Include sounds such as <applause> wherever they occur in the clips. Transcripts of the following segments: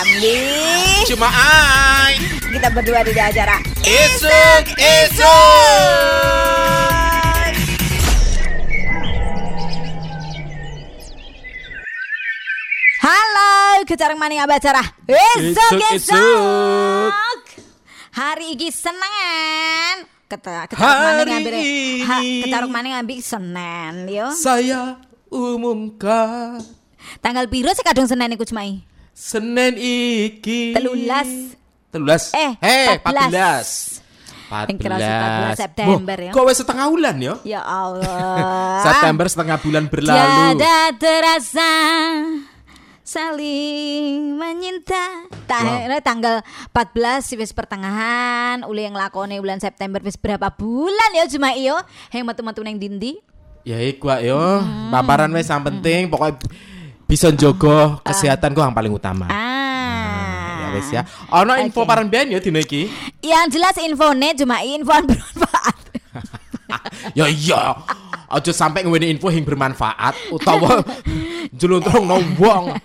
Ambi Cuma ai. Kita berdua di acara Isuk Isuk Halo, kejarang maning abacara esok esuk. Hari ini Senin. Keta, kejarang Hari maning ngambil ha, maning ngambil Senin yo. Saya umumkan. Tanggal biru sih kadung Senin iku cemai Senin iki Telulas. Telulas Eh, Eh 14. 14 Yang kerasa 14 September, ya. Kok wes setengah bulan ya Ya Allah <laughs> September setengah bulan berlalu Tiada terasa saling menyinta. Ta tanggal 14 sih wis pertengahan, uli yang lakone bulan September wis berapa bulan ya cuma iyo. Yang metu-metu neng dindi. Ya iku yo Hmm. Paparan wes yang penting Pokoknya bisa jogo kesehatan kok yang paling utama Ah. Ya wes ya Ono info Oke. paran biyen ya dino iki Yang jelas infonya cuma info bermanfaat. <laughs> Ya iya. Aja sampai ngene info yang bermanfaat utawa <laughs> jeluntrung no wong.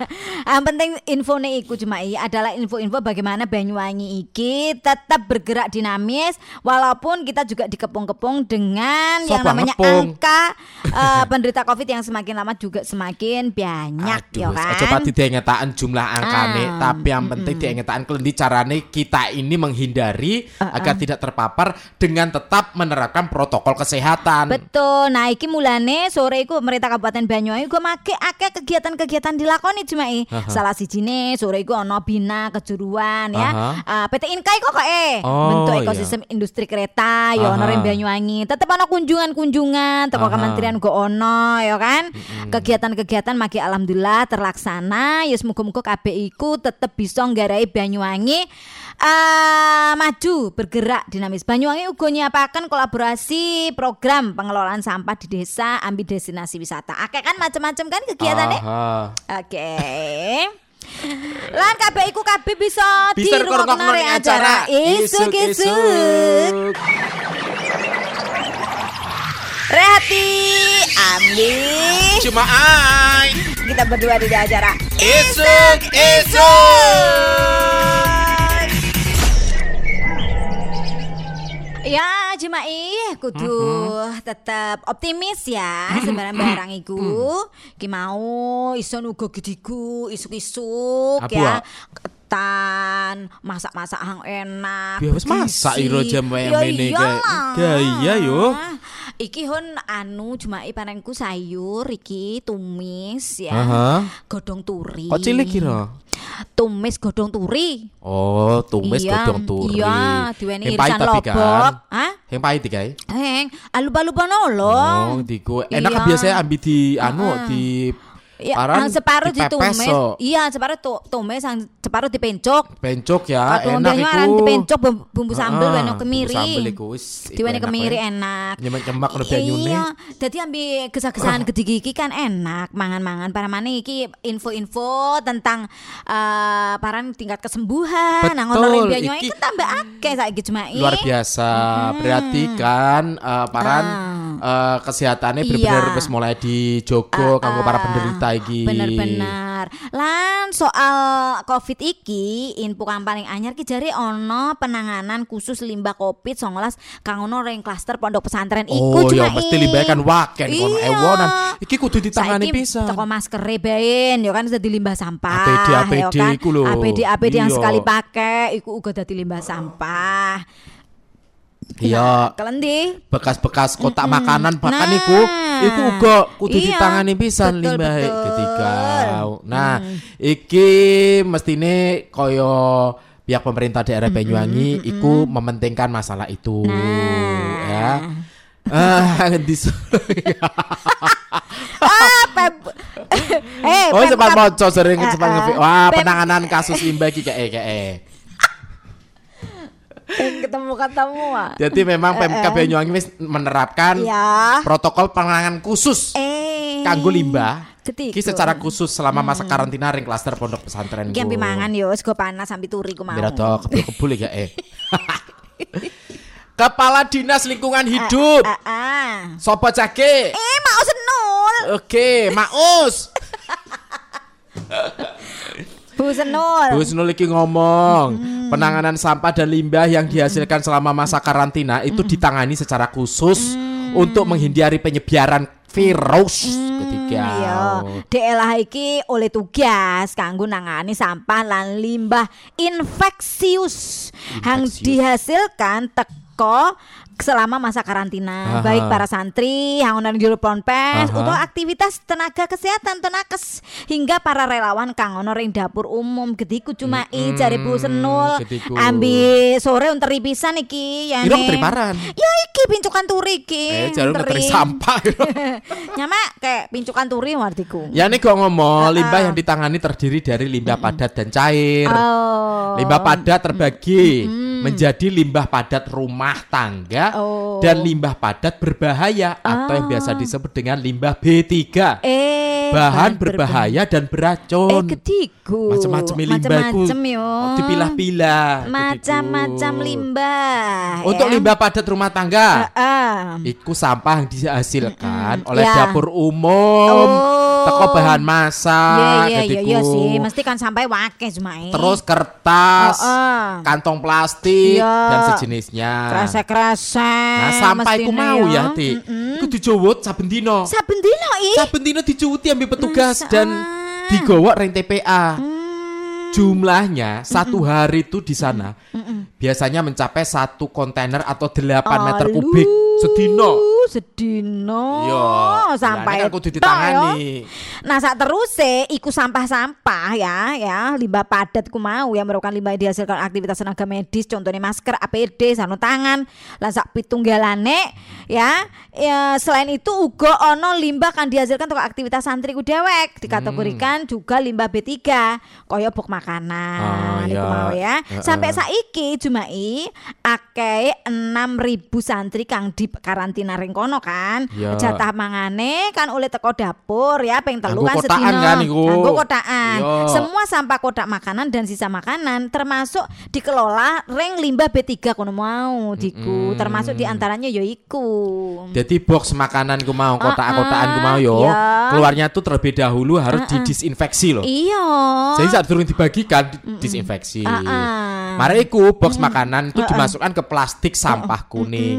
Yang penting infonya iku cuma adalah info-info bagaimana Banyuwangi iki tetap bergerak dinamis walaupun kita juga dikepung-kepung dengan yang Siapa namanya ngepung? angka <laughs> eh, penderita Covid yang semakin lama juga semakin banyak ya Aduh, kan. aja pati diengetaan jumlah angkane, Ah, tapi yang penting diengetaan kelendi carane kita ini menghindari agar tidak terpapar dengan tetap menerapkan protokol kesehatan. Betul. Nah, iki mulane sore iku pemerintah Kabupaten Banyuwangi gue make akeh kegiatan-kegiatan dilakoni cuma i. Salah sijine sore iku ono bina kejuruan ya. Aha. Ah, PT Inkai kok kok eh Oh, bentuk iya. ekosistem industri kereta ya ono ring Banyuwangi. Tetep ono kunjungan-kunjungan teko kementerian go ono ya kan. Kegiatan-kegiatan maki alhamdulillah terlaksana. Ya semoga-moga kabeh iku tetep bisa nggarai Banyuwangi eh maju bergerak dinamis. Banyuwangi uga nyiapaken kolaborasi program pengelolaan sampah di desa ambil destinasi wisata. Akeh kan macam-macam kan kegiatannya oke. Lan kabeh iku kabeh bisa, Bisa dirungokno acara. isuk-isuk Rehati Ambi. Cuma ai kita berdua di acara. Isuk Isuk. Ya, Jemai, kudu tetap optimis ya sembarang barang iku. Ki mau iso uga gediku isuk-isuk ya. Ketan, masak-masak hang enak. Ya, wis masak iro jam Ya wayang mene, iyalah. Kak. Gaya, yo. Iki hon anu cuma panenku sayur iki tumis ya. Aha. Godong turi. Kok cilik kira? Tumis godong turi. Oh, tumis Iya, godong turi. iya, diweni irisan lobok. Hah? Yang pahit kae. Heng, alupa-lupa nolong. Oh, diku. Enak Iya. biasanya ambil di anu di Ya, paran yang separuh ditumis. so. Iya, separuh tu, tumis, separuh dipencok. Bencok ya, Kalau enak banyu iku. aran dipencok bumbu, sambel Ah, weno bumbu kemiri. Sambel iku wis. enak, kemiri enak. Nyemek-nyemek ono banyune. Iya, jadi ambil gesah-gesahan <coughs> gede iki kan enak mangan-mangan para mana iki info-info tentang eh paran tingkat kesembuhan nang ono Betul, Banyuwangi iki- kan tambah akeh saiki cuma Luar biasa. Berarti kan eh, paran eh, kesehatannya Ah. Iya. wis mulai dijogo kanggo para penderita iki. Bener-bener. Lan soal Covid iki info kang paling anyar ki jare ono penanganan khusus limbah Covid 19 kang ono ring klaster pondok pesantren iku Oh ya mesti limbah kan waken kono Iya. ewonan. Iki kudu ditangani pisan. Toko masker baen ya kan dadi limbah sampah. APD, ya APD kan? iku lho. APD APD yang Iya. sekali pakai iku uga dadi limbah sampah. Iya. Kelendi. bekas-bekas kotak makanan bahkan Nah. iku iku uga kudu Iya, ditangani pisan betul, limbah betul. ketika. Nah, iki mestine koyo pihak pemerintah daerah Banyuwangi iku mementingkan masalah itu Nah. ya. Ah, <laughs> di <laughs> Ah, Pep. eh, Oh, sempat moco sering sempat ah. ngevi. Wah, Pem- penanganan kasus limbah iki kayak kayak. Ketemu ketemu. Jadi memang Pemkab Banyuwangi wis menerapkan Ya. protokol penanganan khusus Eh. kanggo limbah. Ketika. Secara khusus selama masa karantina ring klaster pondok pesantren ambil mangan yo, sego panas sampai turi ku mau. Mira to kebul-kebul ya eh. <laughs> Kepala Dinas Lingkungan Hidup. Ah, ah. Sopo Jage? Eh, mau senul. Oke, Maus. <laughs> Bu Senul. Bu Senul iki ngomong, penanganan sampah dan limbah yang dihasilkan selama masa karantina itu ditangani secara khusus untuk menghindari penyebaran virus ketika Iya, DLH iki oleh tugas kanggo nangani sampah lan limbah infeksius yang Infeksius. dihasilkan teko selama masa karantina Aha. baik para santri yang onan juru ponpes atau aktivitas tenaga kesehatan tenakes hingga para relawan kang ono ring dapur umum gediku cuma i Mm-mm, cari Bu Senul gediku. ambil sore untuk pisan iki ya Kira menteri paran. ya iki pincukan turi iki Eh, jarum menteri. sampah. <laughs> Nyama kayak pincukan turi wartiku. ya ini kok ngomong, Ah, limbah ah. yang ditangani terdiri dari limbah padat dan cair. Oh. Limbah padat terbagi menjadi limbah padat rumah tangga Oh. dan limbah padat berbahaya atau yang biasa disebut dengan limbah B3. Eh, bahan bahan berbahaya dan Eh, beracun. ketiku. Macam-macam limbah. Macam-macam yo. Oh, dipilah-pilah. Macam-macam limbah. Untuk ya. limbah padat rumah tangga. Ah. Iku sampah yang dihasilkan oleh Ya. dapur umum. Oh. Teko bahan masak Iya iya iya ketiku. iya sih, mesti kan sampai wakil cuma Terus kertas, Oh, oh. kantong plastik Iya. dan sejenisnya. kresek-kresek. Nah, sampai ku mau ya. Ti. Mm-mm. Iku dicuwut saben dino. Saben dino ih. Saben dino dicuwuti ambil petugas Masa? dan digawa ring TPA. Hmm. Jumlahnya satu hari itu di sana biasanya mencapai satu kontainer atau 8 meter kubik sedino. Sedino. Iya, sampai kan kudu tok, ditangani. yo. Nah, saat terus iku sampah-sampah ya, ya, limbah padat ku mau yang merupakan limbah yang dihasilkan aktivitas tenaga medis, contohnya masker, APD, sarung tangan, lan sak pitunggalane ya. Ya, selain itu uga ono limbah kan dihasilkan untuk aktivitas santri ku dewek, dikategorikan juga limbah B3, kaya bok makanan, Oh, iku iya. mau ya. Sampai saiki Jumai akeh 6000 santri kang di karantina ring kono kan. Iya. Jatah mangane kan oleh teko dapur ya peng telu kan sedina. kan kotakan. Iya. Semua sampah kotak makanan dan sisa makanan termasuk dikelola ring limbah B3 kono mau diku. Mm-mm. Termasuk di antaranya ya iku. Jadi box makanan ku mau, kotak-kotakan ku mau yo. iya. Keluarnya tuh terlebih dahulu harus didisinfeksi loh. Iya. Jadi saat turun dibagikan di- disinfeksi. Ah. Mari iku box makanan itu dimasukkan ke plastik sampah kuning.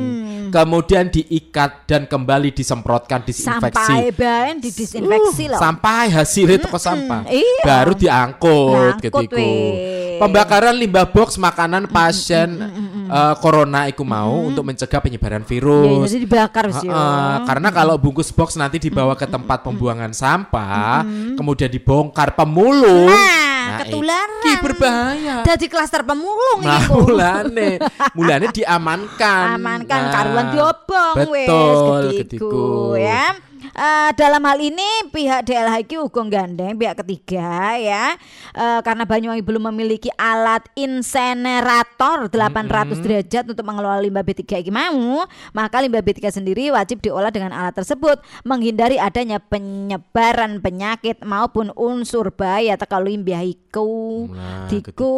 Kemudian diikat dan kembali disemprotkan disinfeksi. Sampai bahan didisinfeksi loh. Sampai hasilnya toko sampah. iya. Baru diangkut Diangkut, weh. Pembakaran limbah box makanan pasien eh, corona iku mau untuk mencegah penyebaran Ya, virus. jadi dibakar sih. Heeh, karena kalau bungkus box nanti dibawa ke tempat pembuangan sampah, kemudian dibongkar pemulung. Nah, ketularan. Iki berbahaya. Jadi klaster pemulung Nah, iku. mulane, <laughs> mulane diamankan. amankan Nah, karuan diobong wes Betul, ketiku, ketiku. ya Eh, dalam hal ini pihak DLH iki uga gandeng pihak ketiga ya. Eh, karena Banyuwangi belum memiliki alat insenerator 800 derajat untuk mengelola limbah B3 iki mau maka limbah B3 sendiri wajib diolah dengan alat tersebut menghindari adanya penyebaran penyakit maupun unsur bahaya teka limbah iku. Nah, Diku.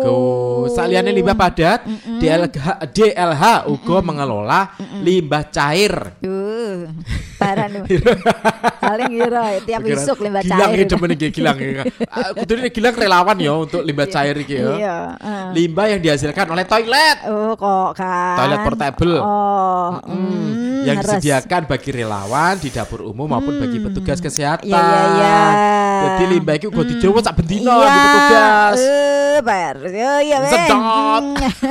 Saliannya limbah padat, DLH, DLH uga mengelola limbah cair. Uh. <laughs> Paling ngira tiap Pikiran, isuk limbah Gilang cair. ya demen iki Gilang. ya. Kudune Gilang relawan ya untuk limbah cair iki ya. Iya. uh. Limbah yang dihasilkan oleh toilet. Oh kok kan. Toilet portable. Oh. Hmm, mm, yang harus. disediakan bagi relawan di dapur umum maupun bagi petugas kesehatan. Iya, iya, iya. Jadi limbah itu uga dicoba sak bendino Iya, di petugas. eh, bayar. Ya, iya, weh. Sedot.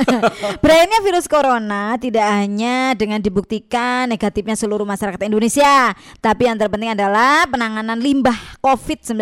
<laughs> Berednya virus corona tidak hanya dengan dibuktikan negatifnya seluruh masyarakat Indonesia, tapi yang terpenting adalah penanganan limbah COVID-19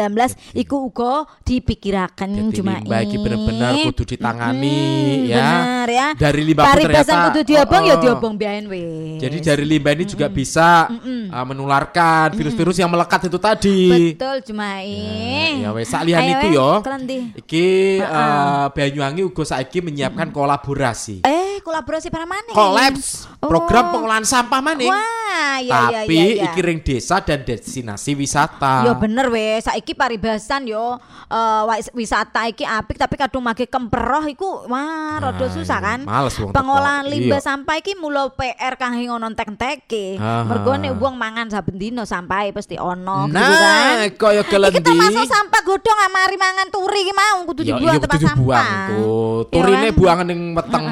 iku uga dipikirakan Jadi cuma limbah iki bener-bener kudu ditangani Mm, ya. Bener ya. Dari limbah ternyata- kudu diobong ya Oh, oh. diobong biayen weh. Jadi dari limbah ini juga bisa uh, menularkan virus-virus yang melekat itu tadi. betul cuma Ya wes saklian Ayo, itu yo. kelenti. Iki uh, Banyuwangi uga saiki menyiapkan kolaborasi. Eh, kolaborasi para mana? Kolaps program pengolahan sampah maning. Wah, ya ya Tapi ya. ya. iki ring desa dan destinasi wisata. Ya bener wes, saiki paribasan yo eh, wis- wisata iki apik tapi kadung mage kemperoh iku wah rada Nah, susah iya, kan. males wong. Pengolahan limbah Iya. sampah iki mulo PR kang ngono entek-enteke. Aha. Mergo nek wong mangan saben dino sampah pasti ono gitu kan. Nah, kaya Iki gelendi. termasuk sampah godhong ah, mari mangan turi iki mau kudu Ya dibuang iya tempat kudu dibuang sampah. iku. Iya Turine kan? buangan ning weteng.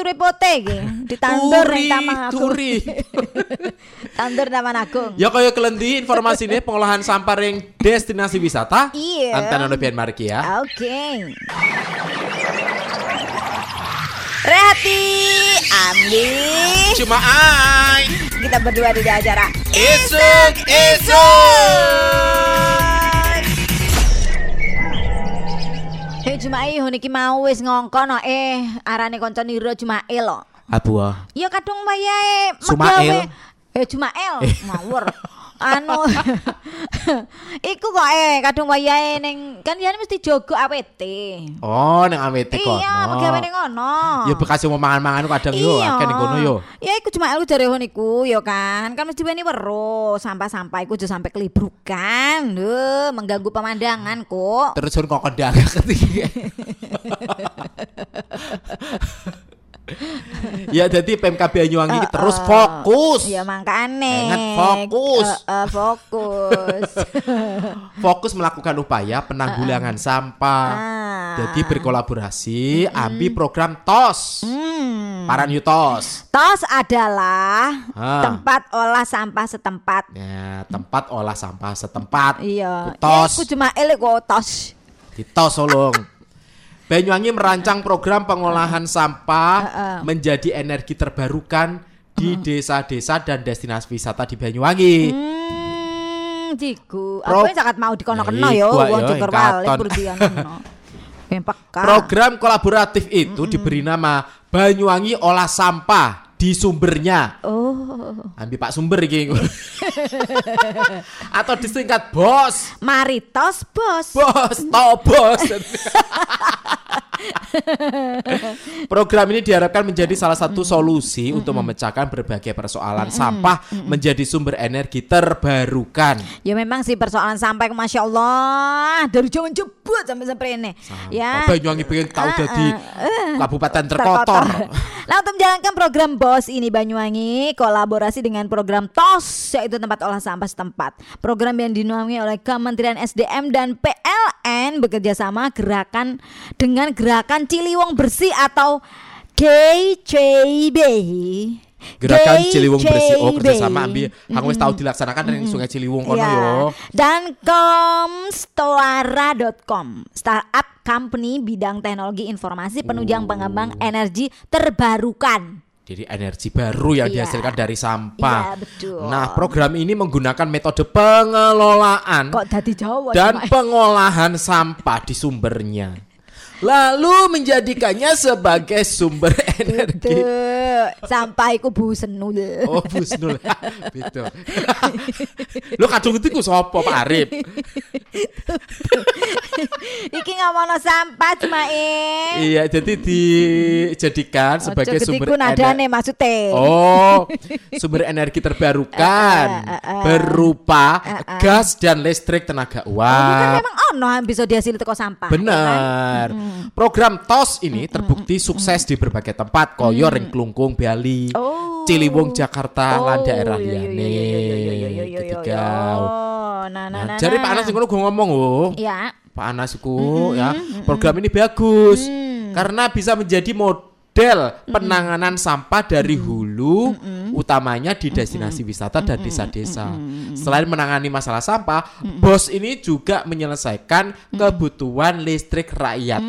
Turi-turi pote iki ditandur ning Taman Agung. turi. <laughs> Tandur Taman Agung. Ya kaya kelendi informasi ini pengolahan sampah ring destinasi wisata. Iya. Antena Nobian Marki ya. Oke. Rehati, Ambi, Cuma ai. kita berdua di acara Esok, esok. Hei Jumae, honiki mau wis ngongkon eh arane kanca nira Jumae lo. Abu. Ya kadung wayahe megawe- Eh Jumael, ngawur. <laughs> Anu <laughs> Iku kok eh kadung wayahe ning kan ya mesti jogo AWT. Oh, ning amete kono. Iya, pegawe ning ngono. Ya bekas mau mangan-mangan kadang yo akeh ning kono yo. Ya iku cuma aku jare ngono iku ya kan. Kan mesti weni weruh sampah-sampah iku aja sampai kelibrukan. Duh, mengganggu pemandangan kok. Terus kok kendang. <laughs> <laughs> <laughs> ya jadi PMK Banyuwangi ini terus Eh, fokus. Ya makane. Ingat, fokus. Eh, eh, fokus. <laughs> Fokus melakukan upaya penanggulangan sampah. Ah. Jadi berkolaborasi ambil program TOS. Hmm. Paran Yutos. Tos adalah Ah. tempat olah sampah setempat. Ya, tempat olah sampah setempat. Iya. Ku TOS. Ya, aku cuma elek kok tos. Di TOS Solong. Banyuwangi merancang program pengolahan sampah Heeh. menjadi energi terbarukan di desa-desa dan destinasi wisata di Banyuwangi. Hmm, jiku. Pro- Aku sangat mau dikono-keno Ya, wong Jogor <laughs> peka. Program kolaboratif itu diberi nama Banyuwangi Olah Sampah di sumbernya. Oh, Ambil Pak Sumber iki. <laughs> Atau disingkat BOS. mari tos bos. Bos, tau bos. <laughs> Program ini diharapkan menjadi salah satu solusi untuk memecahkan berbagai persoalan sampah menjadi sumber energi terbarukan. Ya memang sih persoalan sampah masya Allah dari zaman jebut sampai sampai ini. Ya. Banyuwangi pengen tahu Ah, jadi ah, kabupaten terkotor. <laughs> Nah untuk menjalankan program BOS ini Banyuwangi kolaborasi dengan program TOS yaitu tempat olah sampah setempat. Program yang dinaungi oleh Kementerian SDM dan PLN bekerja sama gerakan dengan gerakan Ciliwung Bersih atau GCB. Gerakan Ciliwung Bersih oh kerjasama ambil hang wis tahu dilaksanakan dari Sungai Ciliwung kono Ya. yo. Dan komstoara.com startup company bidang teknologi informasi penunjang pengembang energi terbarukan. Jadi energi baru yang Iya. dihasilkan dari sampah. Iya, betul. Nah, program ini menggunakan metode pengelolaan Kok Jawa dan cuma- pengolahan sampah di sumbernya. Lalu menjadikannya sebagai sumber <laughs> energi. Tuh, sampah iku bu senul. Oh, Busnul. <laughs> Betul. Lu kadung itu ku sapa Pak Arif? Iki ngomongno sampah cuma eh. Iya, jadi dijadikan sebagai Ojo sumber getiku nadane ener- maksudnya. Oh, <laughs> sumber energi terbarukan Eh, eh, eh. berupa gas dan listrik tenaga Oh, kan memang ono bisa dihasil teko sampah. ya kan? Program TOS ini terbukti sukses di berbagai tempat, koyo ring Klungkung, Bali, Oh. Ciliwung, Jakarta, lan Oh, daerah iya, iya, liyane. iya, iya, iya, iya, iya, iya, iya. Oh, nah, nah, Nah, nah, jadi nah. Pak Anas ngono gue ngomong oh. Ya. Pak Anas iku ya, program ini bagus karena bisa menjadi model penanganan sampah dari hulu utamanya di destinasi wisata dan desa-desa. Selain menangani masalah sampah, BOS ini juga menyelesaikan kebutuhan listrik rakyat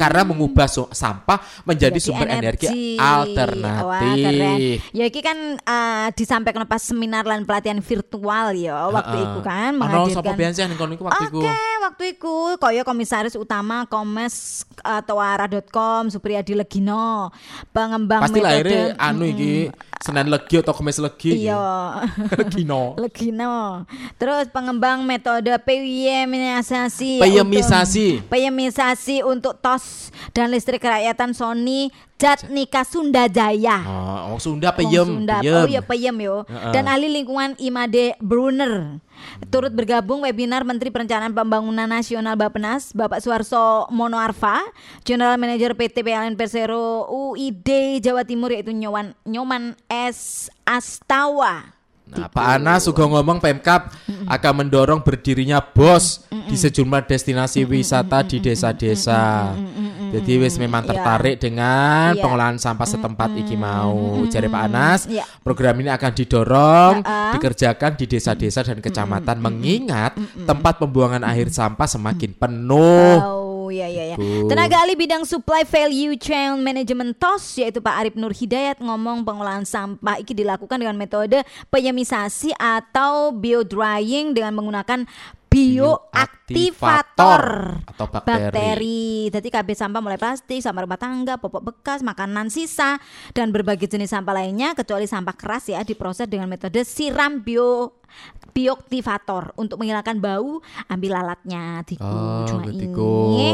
karena mengubah so- sampah menjadi Jadi sumber energi, Wah, alternatif. keren. Ya iki kan eh, disampaikan pas seminar lan pelatihan virtual ya waktu Heeh. itu kan Ono menghadirkan biyen sih iku waktu iku? Oke, waktu itu kaya komisaris utama Komes atau arah.com Supriyadi Legino, pengembang Pasti metode lahirnya anu iki Senin Legi atau Kemis Legi. Iya. <laughs> Legino. Legino. Terus pengembang metode piemisasi Piemisasi. untuk, piemisasi untuk tos dan listrik kerakyatan Sony Jatnika Sunda Jaya. Oh, wong Sunda peyem. Sunda. peyem. Oh iya peyem yo. Heeh. Dan ahli lingkungan Imade Brunner. Turut bergabung webinar Menteri Perencanaan Pembangunan Nasional Bappenas Bapak Suarso Monoarfa, General Manager PT PLN Persero UID Jawa Timur yaitu Nyoman Nyoman S Astawa. Nah, Pak Anas juga ngomong Pemkap akan mendorong berdirinya BOS di sejumlah destinasi wisata di desa-desa. Jadi wis memang Iya. tertarik dengan Iya. pengolahan sampah setempat iki mau. Jari Pak Anas, Iya. program ini akan didorong Heeh. dikerjakan di desa-desa dan kecamatan mengingat tempat pembuangan akhir sampah semakin penuh. Oh iya iya ya. Tenaga ahli bidang supply value chain management TOS yaitu Pak Arif Nur Hidayat ngomong pengolahan sampah ini dilakukan dengan metode penyemisasi atau bio drying dengan menggunakan bioaktivator Atau bakteri. Jadi KB sampah mulai plastik, sampah rumah tangga, popok bekas, makanan sisa dan berbagai jenis sampah lainnya kecuali sampah keras ya diproses dengan metode siram bio bioaktivator untuk menghilangkan bau ambil alatnya diku Oh, cuma ini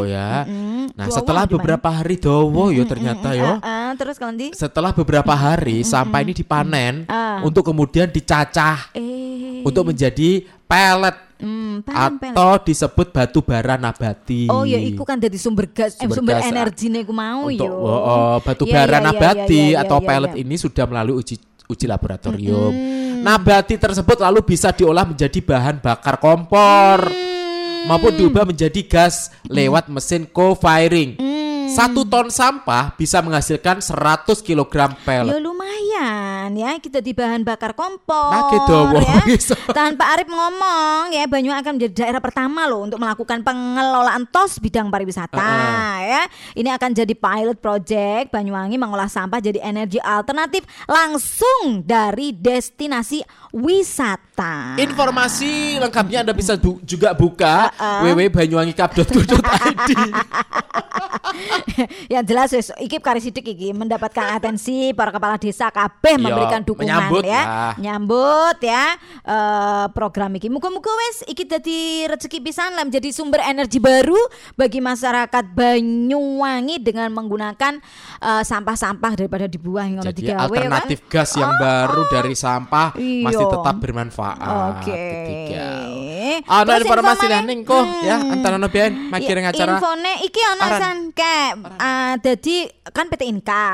ya. Mm-mm. Nah, setelah uang di mana? beberapa hari dowo yo ternyata yo. Eh, eh, terus kalau nanti Setelah beberapa hari sampah ini dipanen Ah. untuk kemudian dicacah eh untuk menjadi pelet hmm, paham, paham. atau disebut batu bara nabati. Oh ya, iku kan jadi sumber gas, eh, Sumber sumber gas, ah. energi nih mau untuk yo. oh, oh, batu Iya, bara iya, iya, nabati iya, iya, atau iya, pelet iya. ini sudah melalui uji uji laboratorium. Hmm. Nabati tersebut lalu bisa diolah menjadi bahan bakar kompor Hmm. maupun diubah menjadi gas lewat mesin co-firing. Hmm. Satu ton sampah bisa menghasilkan 100 kg Ya pelet. lumayan ya kita di bahan bakar kompor Nah, gitu, ya. <laughs> Tanpa Arif ngomong ya Banyuwangi akan menjadi daerah pertama loh untuk melakukan pengelolaan tos bidang pariwisata ya. Ini akan jadi pilot project Banyuwangi mengolah sampah jadi energi alternatif langsung dari destinasi wisata. Informasi lengkapnya Anda bisa bu- juga buka Uh-uh. www.banyuwangikap.co.id. <laughs> <laughs> yang jelas wis iki kari sidik iki mendapatkan atensi para kepala desa kabeh Iya, memberikan dukungan menyambut ya lah. nyambut ya eh, program iki muga-muga wis iki dadi rezeki pisan lah menjadi sumber energi baru bagi masyarakat Banyuwangi dengan menggunakan eh, sampah-sampah daripada dibuang ngono Jadi digawe ya kan alternatif gas yang baru dari sampah masih Iya. tetap bermanfaat. Oke. Ketiga. Terus Ana informasi lah ning kok ya Hmm. antara no ben makir Iya, acara. Infone iki ana Aran. san kayak ah, dadi kan PT Inka.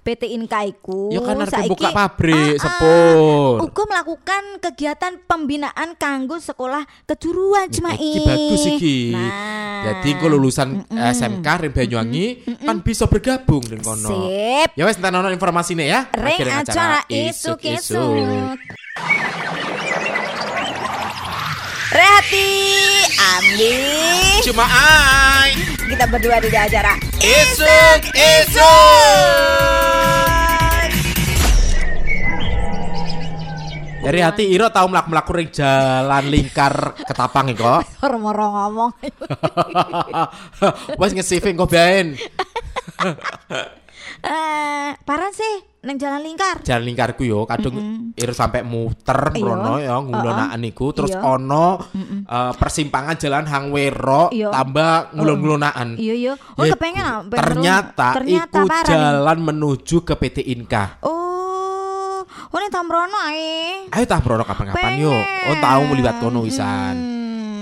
PT Inka iku Ya kan arep buka pabrik, Ah, ah, sepur. Uga melakukan kegiatan pembinaan kanggo sekolah kejuruan cuma Iki bagus iki. Nah. Jadi kok lulusan SMK Ring Banyuwangi kan bisa bergabung dengan kono. Sip. Ya wes entar ono informasine ya. Ring acara isuk-isuk. Rehati, Andi, Cuma ai. kita berdua di acara Isuk isuk. Dari hati Iro tahu melaku melaku ring jalan lingkar ketapang kok. <laughs> Moro ngomong. <laughs> Wes nge-saving kok ben. <laughs> Eh, parah sih neng jalan lingkar. Jalan lingkarku yo kadung Iro sampai muter Iya. mrono ya ngulonaan niku terus Iya. ono eh, persimpangan jalan Hangwero Iya. tambah ngulon-ngulonaan. Iya iya. Oh kepengen ah, ternyata, ternyata iku parah nih. jalan menuju ke PT Inka. Oh, oh ini Tamrono ae. Ayo tah bro kapan-kapan yo. Oh tahu mau liwat kono wisan. Hmm.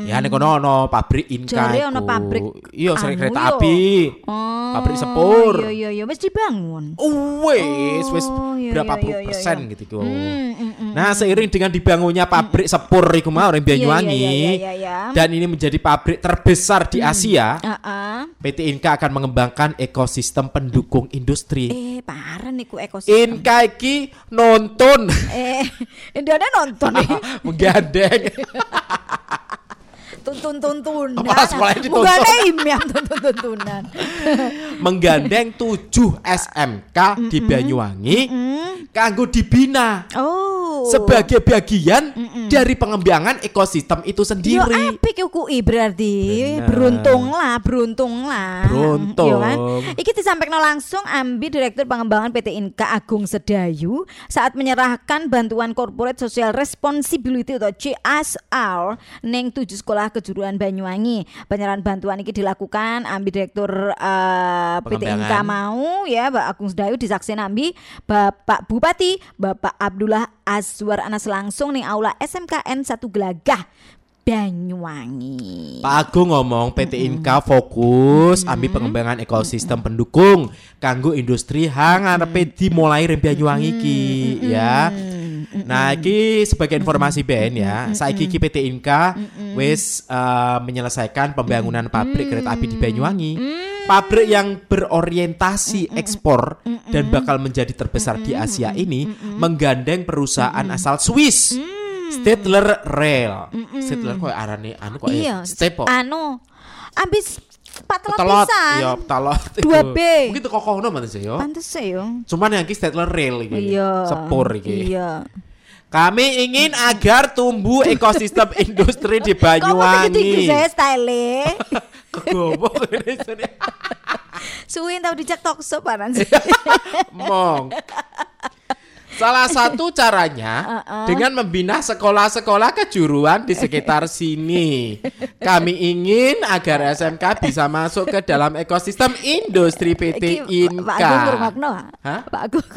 Ya nek ono pabrik Inka. Jare ono pabrik Iya sering anu kereta yo. api. Oh, Pabrik sepur. Iya iya iya wis dibangun. Oh, wes wes Oh, iya, berapa iya, puluh iya, persen gitu. Hmm, hmm, hmm. Nah, seiring dengan dibangunnya pabrik sepur iku mau orang Banyuwangi. Dan ini menjadi pabrik terbesar di Asia. PT Inka akan mengembangkan ekosistem pendukung industri. Eh, parah nih ku ekosistem. Inka iki nonton Eh, <laughs> ada nonton <laughs> menggandeng <laughs> Tuntun tuntunan. Apa, sekolahnya dituntun? Bukan imam <laughs> tuntun tuntunan. menggandeng 7 SMK di Banyuwangi kanggo dibina Oh. sebagai bagian dari pengembangan ekosistem itu Yo sendiri. apik yo kui berarti Bener. beruntung lah, beruntung lah. Beruntung. Yo kan? Iki disampaikan langsung Ambi Direktur Pengembangan PT Inka Agung Sedayu saat menyerahkan bantuan Corporate Social Responsibility atau CSR neng tujuh sekolah kejuruan Banyuwangi. Penyerahan bantuan ini dilakukan Ambi Direktur eh, PT. Inka mau ya Mbak Agung Sedayu disaksin Ambi Bapak Bupati Bapak Abdullah Azwar Anas langsung ning aula SMKN 1 Gelagah Banyuwangi. Pak Agung ngomong PT Inka fokus ambil pengembangan ekosistem pendukung kanggo industri hang arepe dimulai rem Banyuwangi iki ya. Nah, iki sebagai informasi Ben ya, saiki iki PT Inka wis eh, menyelesaikan pembangunan pabrik kereta api di Banyuwangi. Pabrik yang berorientasi ekspor dan bakal menjadi terbesar di Asia ini menggandeng perusahaan asal Swiss. Stedtler Rail. Stedtler kok arane anu kok Iya, ya? Step kok. anu ambis patelot Telot, pisan. ya telot. Dua iku. B. Mungkin teko kono mana sih yo. Pantes yo. Cuman yang iki Stedtler Rail iki. Iya. Sepur iki. Iya. Kami ingin agar tumbuh ekosistem <laughs> industri di Banyuwangi. saya style <laughs> Goblok ini sini. <laughs> Suwin tau dijak tokso paran sih. Mong. Salah satu caranya <laughs> dengan membina sekolah-sekolah kejuruan di sekitar sini. Kami ingin agar SMK bisa masuk ke dalam ekosistem industri PT Iki, Pak Agung Inka. Hah? Pak Agung.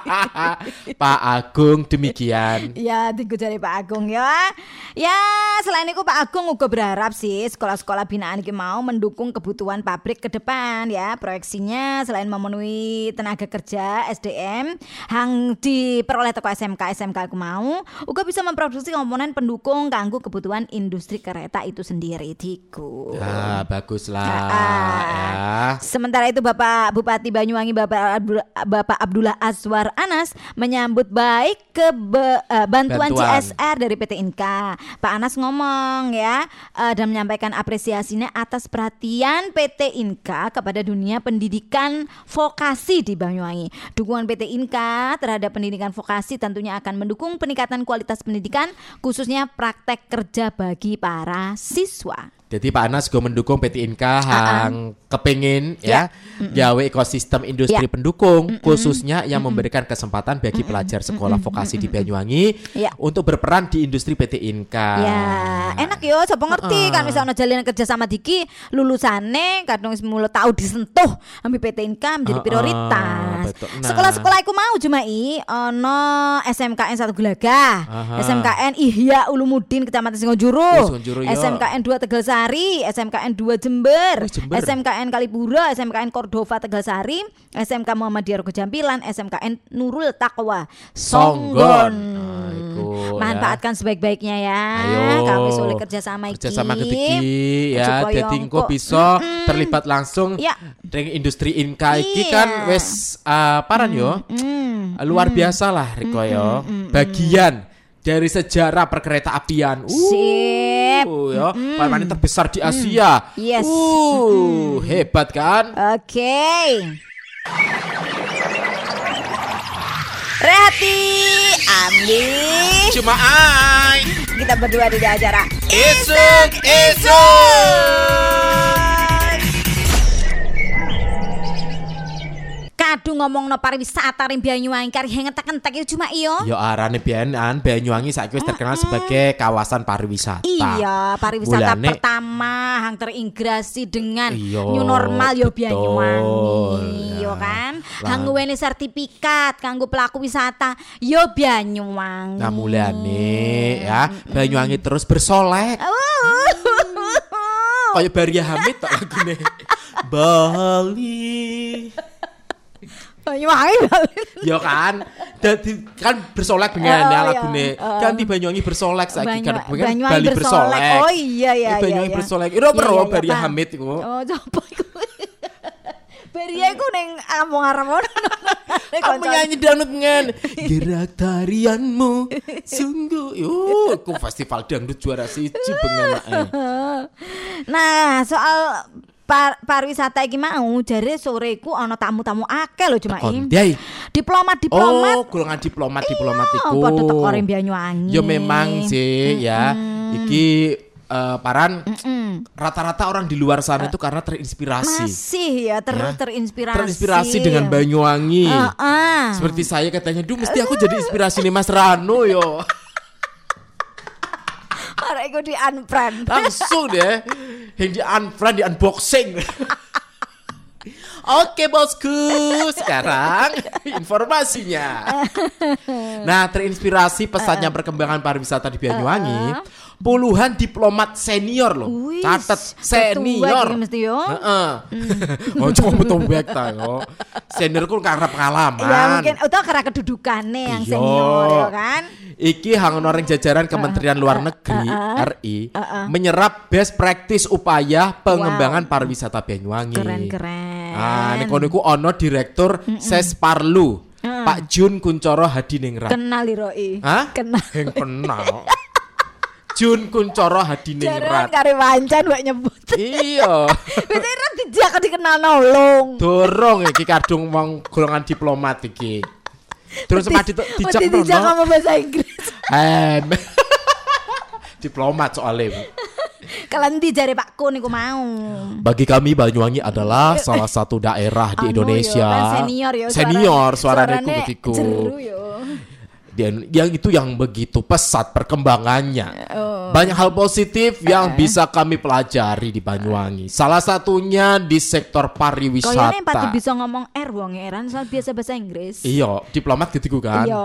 <laughs> Pak Agung demikian. Ya, tinggu dari Pak Agung ya. Ya, selain itu Pak Agung juga berharap sih sekolah-sekolah binaan ini mau mendukung kebutuhan pabrik ke depan ya. Proyeksinya selain memenuhi tenaga kerja SDM hang diperoleh toko SMK SMK aku mau, juga bisa memproduksi komponen pendukung kanggo kebutuhan industri kereta itu sendiri Diku. Ah, baguslah Ah. ya. Sementara itu Bapak Bupati Banyuwangi Bapak Abdul- Bapak Abdullah Azwar Anas menyambut baik ke be- eh, bantuan, Bantuan. CSR dari PT Inka. Pak Anas ngomong ya eh, dan menyampaikan apresiasinya atas perhatian PT Inka kepada dunia pendidikan vokasi di Banyuwangi. Dukungan PT Inka terhadap pendidikan vokasi tentunya akan mendukung peningkatan kualitas pendidikan khususnya praktek kerja bagi para siswa. Jadi Pak Anas juga mendukung PT Inka hang kepingin ya, gawe ekosistem industri Ya. pendukung khususnya yang memberikan kesempatan bagi pelajar sekolah vokasi di Banyuwangi Ya. untuk berperan di industri PT Inka. Ya, enak yo, coba ngerti kan misalnya jalinan kerja sama Diki lulusane kadang wis mulai tahu disentuh ambil PT Income menjadi Heeh, prioritas. betul. Nah. Sekolah-sekolah aku mau cuma i ono SMKN 1 Gelagah, Aha. SMKN Ihya Ulumuddin Kecamatan Singojuru, Singojuru. SMKN 2 Tegalsari, SMKN 2 Jember, Oh, Jember. SMKN Kalipura, SMKN Cordova Tegalsari, SMK Muhammadiyah Rogo Jampilan, SMKN Nurul Taqwa Songgon. Songgon. Ah, iku, ya. Manfaatkan sebaik-baiknya ya. Ayo. Kami sulit kerja sama iki. kerja sama ketiki ya engko engko- bisa terlibat langsung Ya. dengan industri Inka iki Iya. kan wes uh, paran yo Hmm. luar biasa lah Riko yo bagian dari sejarah perkereta apian. Uh, Sip. yo paling terbesar di Asia. Yes. uh hebat kan? Oke. Rehati, Ambi. cuma ai Kita berdua di acara esok esok Kadu ngomong no pariwisata ring Banyuwangi kari hengetek-entek itu cuma iyo. Yo arane bianan Banyuwangi saiki wis terkenal sebagai kawasan pariwisata. Iya, pariwisata Mulane- pertama yang terintegrasi dengan Iya, new normal yo betul, Banyuwangi, ya. yo kan. Hang nduweni sertifikat kanggo pelaku wisata yo Banyuwangi. Nah mulane ya Banyuwangi terus bersolek. <laughs> Kayak Baria Hamid tok lagune. <laughs> Bali. Banyuwangi balik. Ya kan, dadi kan bersolek dengan Oh, ya iya. lagune. Ganti Banyuwangi bersolek saiki kan Banyu- kan Banyuwangi Bali bersolek. bersolek. Oh iya iya Eh, Banyuwangi iya. bersolek. Iya, iya, iya, Baria. Hamid iku. Oh, coba iku. <laughs> Beria iku ning Ampung Aramon. Kamu nyanyi dangdut ngen <laughs> Gerak tarianmu <laughs> Sungguh Yo Aku festival dangdut juara siji bengen eh. Nah, soal par pariwisata iki mau jare soreku ana tamu-tamu akeh lho Diai. Diplomat-diplomat Oh, golongan diplomat diplomat Oh, iku. padha teko Banyuwangi. Ya memang sih ya. Iki eh, paran rata-rata orang di luar sana itu karena terinspirasi. Masih ya ter Ya. terinspirasi. Terinspirasi dengan Banyuwangi. Heeh. Seperti saya katanya, duh mesti aku jadi inspirasi nih Mas Rano yo. <laughs> Arek iku di unfriend. Langsung deh, yang di unfriend, di unboxing. <laughs> Oke bosku, sekarang informasinya. Nah, terinspirasi pesannya perkembangan pariwisata di Banyuwangi, puluhan diplomat senior loh. Wis, Catet senior. mesti yo. Heeh. <laughs> Oh, cuma betul back ta yo. Senior ku karena pengalaman. Ya mungkin atau karena kedudukannya yang Iya. senior ya kan. Iki hangon orang jajaran Kementerian Luar Negeri RI menyerap best practice upaya pengembangan pariwisata Banyuwangi. Keren-keren. Ah, nek kono iku ono direktur Sesparlu, Pak Jun Kuncoro Hadiningrat. Kenal Iroi. Hah? Kenal. Yang kenal. <laughs> Jun Kuncoro Jaran Hadiningrat. kare wancan wek nyebut. Iya. <laughs> Biasanya kan dijak dikenal nolong. Dorong iki kadung wong golongan diplomat iki. Terus sempat di dijak Mesti dijak kamu bahasa Inggris. Em. <laughs> diplomat soalnya. Bu. Kalian di jare Pak Kun iku mau. Bagi kami Banyuwangi adalah salah satu daerah di Anu Indonesia. yo, senior yo. Senior suaranya suarane ketiku. Dan yang itu yang begitu pesat perkembangannya. Oh. Banyak hal positif yang bisa kami pelajari di Banyuwangi. Salah satunya di sektor pariwisata. Kayaknya pati bisa ngomong R wong eran soal biasa bahasa Inggris. Iya, diplomat ketiku kan. Iya.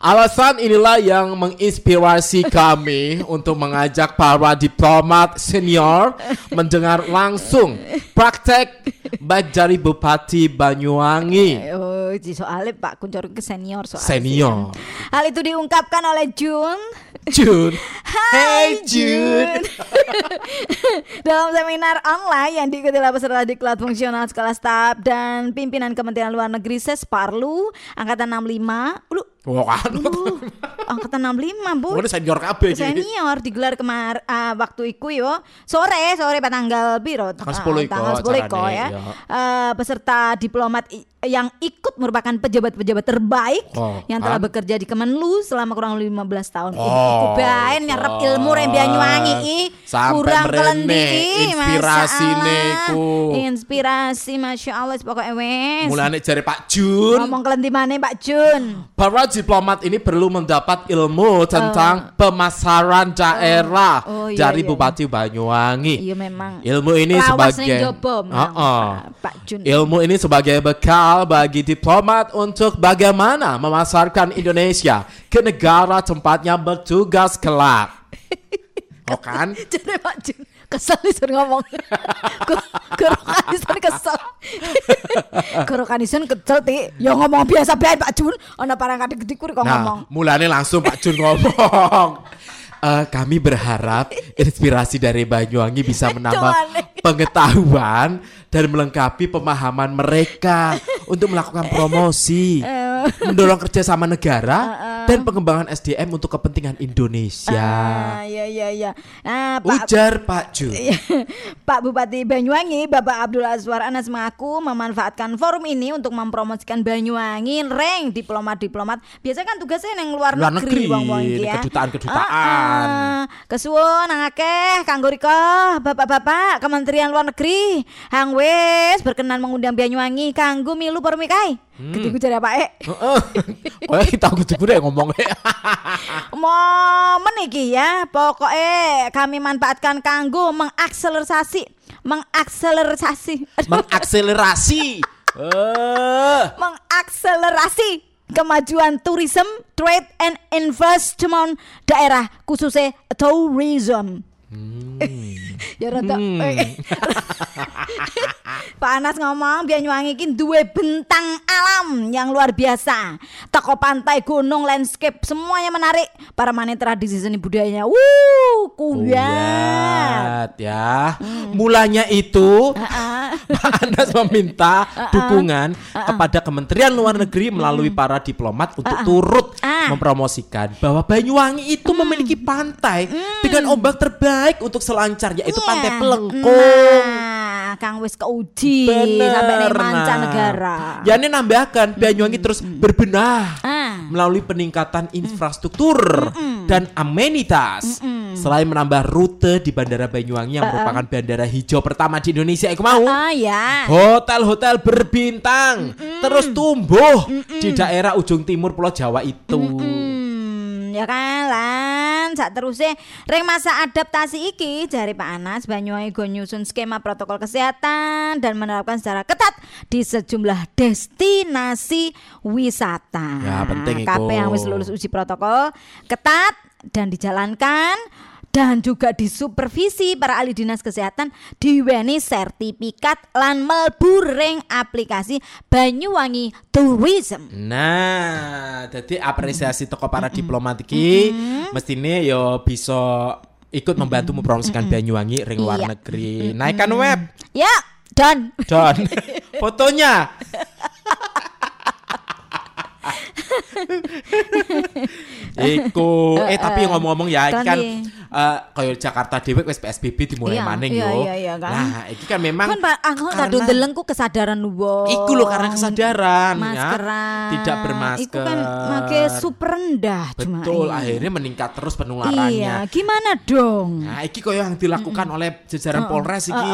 Alasan inilah yang menginspirasi <laughs> kami untuk mengajak para diplomat senior mendengar langsung praktek baik dari Bupati Banyuwangi. Oh, di soalnya Pak Kuncor ke senior soalnya. Senior. Hal itu diungkapkan oleh Jun Jun. Hai Jun. <laughs> Dalam seminar online yang diikuti oleh peserta diklat fungsional sekolah staf dan pimpinan Kementerian Luar Negeri Sesparlu angkatan 65. Lu Wah, kan. uh, angkatan 65, Bu. Ini senior kabeh iki. Senior digelar kemar ah, waktu iku yo sore sore pada tanggal biro Tanggal Ah, 10 iko tanggal 10 iko acarane, ya iya. Eh, peserta diplomat yang ikut merupakan pejabat-pejabat terbaik Oh, yang telah kan? bekerja di Kemenlu selama kurang lebih 15 tahun. Oh, Iku bae nyerap ilmu rem Banyuwangi i kurang kelendi inspirasi niku. Inspirasi Masya Allah pokoknya wes. Mulane jare Pak Jun, Ngomong kelendi mana Pak Jun? para diplomat ini perlu mendapat ilmu tentang pemasaran daerah Oh, iya, dari iya, Bupati Banyuwangi. Iya memang. Ilmu ini Lawas sebagai jobo, Heeh. Pak- Pak Jun. Ilmu ini sebagai bekal bagi diplomat untuk bagaimana memasarkan Indonesia ke negara tempatnya bertugas kelak. <laughs> Oh kan? Jadi Pak Jun kesel nih ngomong. <laughs> Korokanisan kesel. <laughs> Korokanisan kesel ti. Ya ngomong biasa bae Pak Jun. Ana parang kadek gede kok ngomong. Nah, mulanya langsung Pak Jun ngomong. Eh, kami berharap inspirasi dari Banyuwangi bisa menambah pengetahuan dan melengkapi pemahaman mereka <laughs> untuk melakukan promosi, <laughs> mendorong kerjasama negara dan pengembangan SDM untuk kepentingan Indonesia. Ah, iya iya iya. Nah, Pak Ujar Pak Jun. <laughs> Iya. Pak Bupati Banyuwangi, Bapak Abdul Azwar Anas mengaku memanfaatkan forum ini untuk mempromosikan Banyuwangi reng diplomat-diplomat. Biasanya kan tugasnya yang luar, Luar negeri, negeri, ya. kedutaan-kedutaan. Ah, ah. Kesuwun akeh kanggo rika Bapak-bapak Kementerian Luar Negeri hang wis berkenan mengundang Banyuwangi kanggo milu permikai. Hmm. Gede jare Pak E. Kayak kita gitu gue ngomongnya. Momen iki ya, pokoknya kami manfaatkan kanggo mengakselerasi, mengakselerasi, Mengakselerasi. Eh. mengakselerasi kemajuan tourism, trade and investment daerah khususnya tourism. Ya rada eh. Pak Anas ngomong Banyuwangi iki duwe bentang alam yang luar biasa. Toko pantai, gunung, landscape semuanya menarik. Para manen tradisi seni budayanya. Wuh, kuat. Kuat ya. Mulanya itu <laughs> Pak Anas meminta <laughs> dukungan kepada Kementerian Luar Negeri melalui para diplomat untuk turut Ah. mempromosikan bahwa Banyuwangi itu memiliki pantai dengan ombak terbaik untuk selancar yaitu Pantai Iya. Pelengkung. Nah, kang wis keuji sampai ning nah. mancanegara. Ya ini nambahkan Banyuwangi terus berbenah Ah. melalui peningkatan infrastruktur dan amenitas. Selain menambah rute di Bandara Banyuwangi yang merupakan bandara hijau pertama di Indonesia, aku mau. Ya. Hotel-hotel berbintang terus tumbuh di daerah ujung timur Pulau Jawa itu. Hmm, ya kan lan saat terusnya ring masa adaptasi iki jari Pak Anas Banyuwangi go nyusun skema protokol kesehatan dan menerapkan secara ketat di sejumlah destinasi wisata. Ya, penting iku. KP yang wis lulus uji protokol ketat dan dijalankan dan juga disupervisi para ahli dinas kesehatan diweni sertifikat lan mlebu ring aplikasi Banyuwangi Tourism. Nah, jadi apresiasi toko para diplomat iki mestine yo bisa ikut membantu mempromosikan Banyuwangi ring luar Iya. negeri. Naikkan web. Ya, dan Dan <laughs> fotonya. <laughs> <laughs> Iku eh tapi ngomong-ngomong ya iki Kan eh kayak Jakarta dhewe wis PSBB dimulai Iya, maning iya, yo. iya, iya, kan. Nah, iki kan memang kan Pak kesadaran wong. Iku loh karena kesadaran ya. Tidak bermasker. Iku kan make super rendah cuma. Betul, akhirnya meningkat terus penularannya. Iya, gimana dong? Nah, iki koyo yang dilakukan oleh jajaran Polres iki.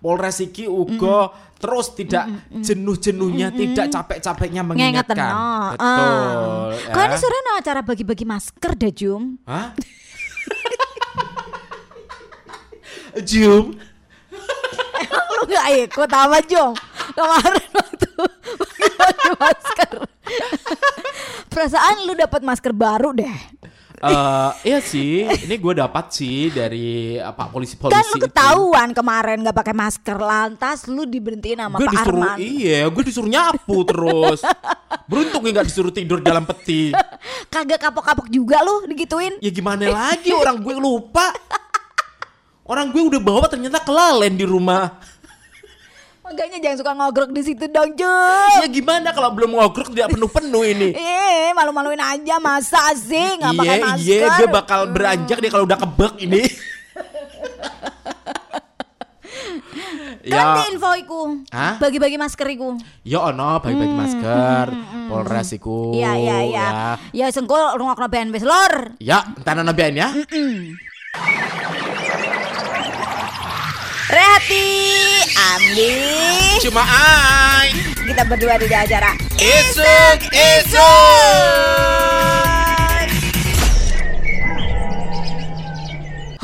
Polres iki uga terus tidak jenuh-jenuhnya, tidak capek-capeknya mengingatkan. Oh, Betul. ah. Kau ini sore no acara bagi-bagi masker deh, Jum. Hah? Jum. Lu gak ikut apa, Jum? Kemarin waktu <laughs> bagi masker. Perasaan lu dapat masker baru deh. Eh, iya sih, ini gue dapat sih dari eh, Pak polisi-polisi. Kan lu itu. ketahuan kemarin gak pakai masker lantas lu diberhentiin sama Gue Pak disuruh Arman. iya, gue disuruh nyapu terus. Beruntung nggak disuruh tidur dalam peti. <laughs> Kagak kapok-kapok juga lu digituin. Ya gimana lagi orang gue lupa. Orang gue udah bawa ternyata kelalen di rumah. Makanya jangan suka ngogrok di situ dong, Jum. Ya gimana kalau belum ngogrok tidak penuh-penuh ini. <laughs> Eh, malu-maluin aja masa sih nggak pakai Iya, masker. iya, gue bakal beranjak dia kalau udah kebek ini. <laughs> Ganti ya, info iku. Hah? Bagi-bagi masker iku. ya ono bagi-bagi masker, Polres iku. Iya, iya, iya. Ya sengko rungokno ben wis lor. Ya, entar nabian ya. Rehati, Andi. Cuma ai. Kita berdua di acara. Isuk, isuk.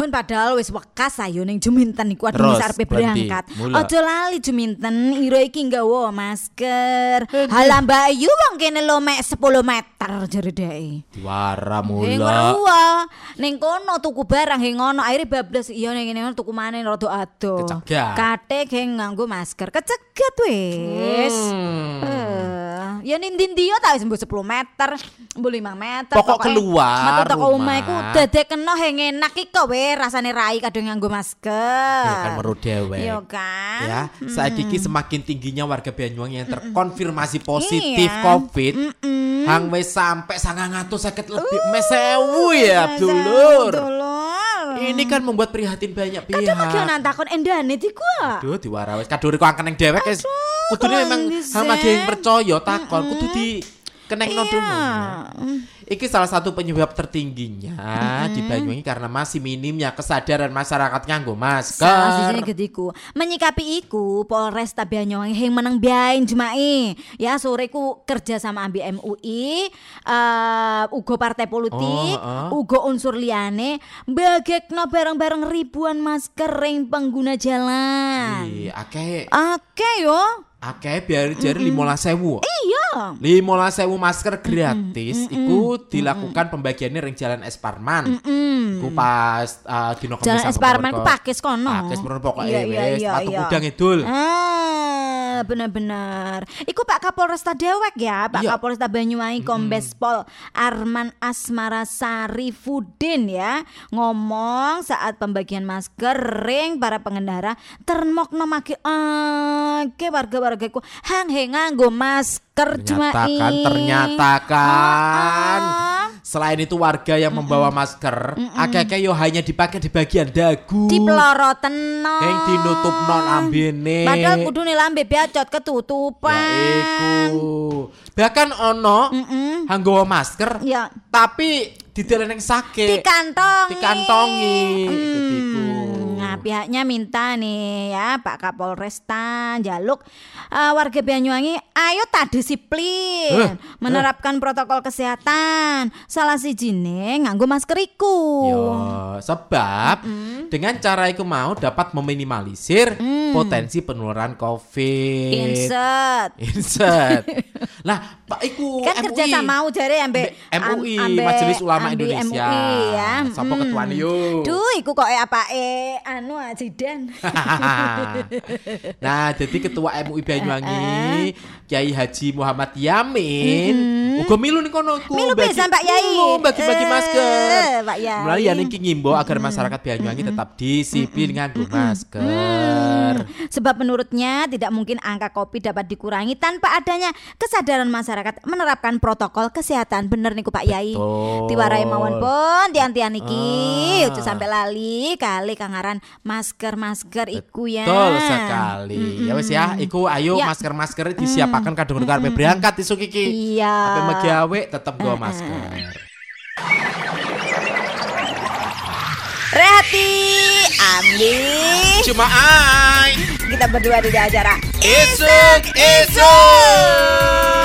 Hun padahal wis wekas ayo ning Juminten iku adu Terus, sarepe berhenti. berangkat. Ojo lali Juminten, iro iki nggawa masker. Halah Mbak Ayu wong kene lo mek 10 meter jare dhek. Diwara mula. Ning kono tuku barang he ngono akhirnya bablas iya ning ngene tuku maneh rada ado. Kecegat. Kate ge nganggo masker. Kecegat wis. Hmm. Eh, ya nindi yo tak wis mbok 10 meter, mbok 5 meter. Pokok keluar Metu toko rumah. omah iku dadekno heng enak iki kok we rasane rai kadang nganggo masker. Ya kan meru dewek. Iya kan? Ya, saat ini semakin tingginya warga Banyuwangi yang terkonfirmasi positif Iya. COVID. Hang wis sampai sangat ngatus sakit lebih mesewu ya, dulur. Ini kan membuat prihatin banyak pihak. Kadang lagi ana takon endane iku. ah. Aduh, diwara wis kadure kok angken yang dewek wis. Kudune memang ada yang percaya takon kudu di kenekno Iya. dulu. Iki salah satu penyebab tertingginya di Banyuwangi karena masih minimnya kesadaran masyarakat nganggo masker. sijine gediku. Menyikapi iku Polresta Banyuwangi yang menang biain jemai. Ya sore ku kerja sama ambi MUI, eh uga partai politik, Oh, heeh. uga unsur liyane bagekno bareng-bareng ribuan masker ring pengguna jalan. Ih, akeh Oke yo. akeh biar jari 15.000. Iya. 15.000 masker gratis iku dilakukan pembagiannya ring Jalan Esparman. Iku pas uh, dino Jalan Kemis Esparman ku pakis kono. Pakis bener pokoknya Iya, iya, iya, Patu iya. Kudang Idul. Ah, benar-benar. Iku Pak Kapolresta Dewek ya, Pak Iya. Kapolresta Banyuwangi Kombes Pol Arman Asmara Sarifudin ya, ngomong saat pembagian masker ring para pengendara termokno make ake warga-warga iku hang he nganggo masker cuma Ternyata kan, ternyata kan. Selain itu warga yang membawa masker, akeh-akeh yo hanya dipakai di bagian dagu. Dipeloroten no. Yang dinutup non ambene. Padahal kudu nih lambe beacot Ya ketutupan. iku. Bahkan ono nganggo masker Ya. tapi didelen ning sake. Dikantongi. Dikantongi. Iku. Nah, pihaknya minta nih ya Pak Kapolresta jaluk eh, warga Banyuwangi ayo tak disiplin Eh, menerapkan protokol kesehatan. Salah si jine nganggo masker iku. Yo, sebab dengan cara iku mau dapat meminimalisir potensi penularan COVID. Inset. Inset. <laughs> lah, Pak iku Kan kerja MUI. sama mau jare ambe MUI, am- ambe- Majelis Ulama ambe Indonesia. MUI ya. Sapa Mm. ketuane yo? Duh, iku kok eh apa eh anu ajidan. <laughs> nah, jadi ketua MUI Banyuwangi Kiai Haji Muhammad Yamin uga milu ning kono ku Milu bagi- pisan, Pak Yai. milu bagi-bagi Eh, masker. Pak Yai. Mulai ya niki ngimbo agar masyarakat Banyuwangi tetap disiplin nganggo masker. Sebab menurutnya tidak mungkin angka COVID dapat dikurangi tanpa adanya kesadaran masyarakat menerapkan protokol kesehatan. Bener niku Pak Yai. Tiwarai mawon pun tian-tian iki Ah. sampai lali kali kangaran masker-masker iku ya. Betul sekali. Ya wis ya, iku ayo Ya. masker-masker disiapakan kadung karep berangkat isuk iki. Iya. Tapi megawe tetep go masker. Rehati, Andi, Cuma ai. kita berdua di acara Isuk isuk.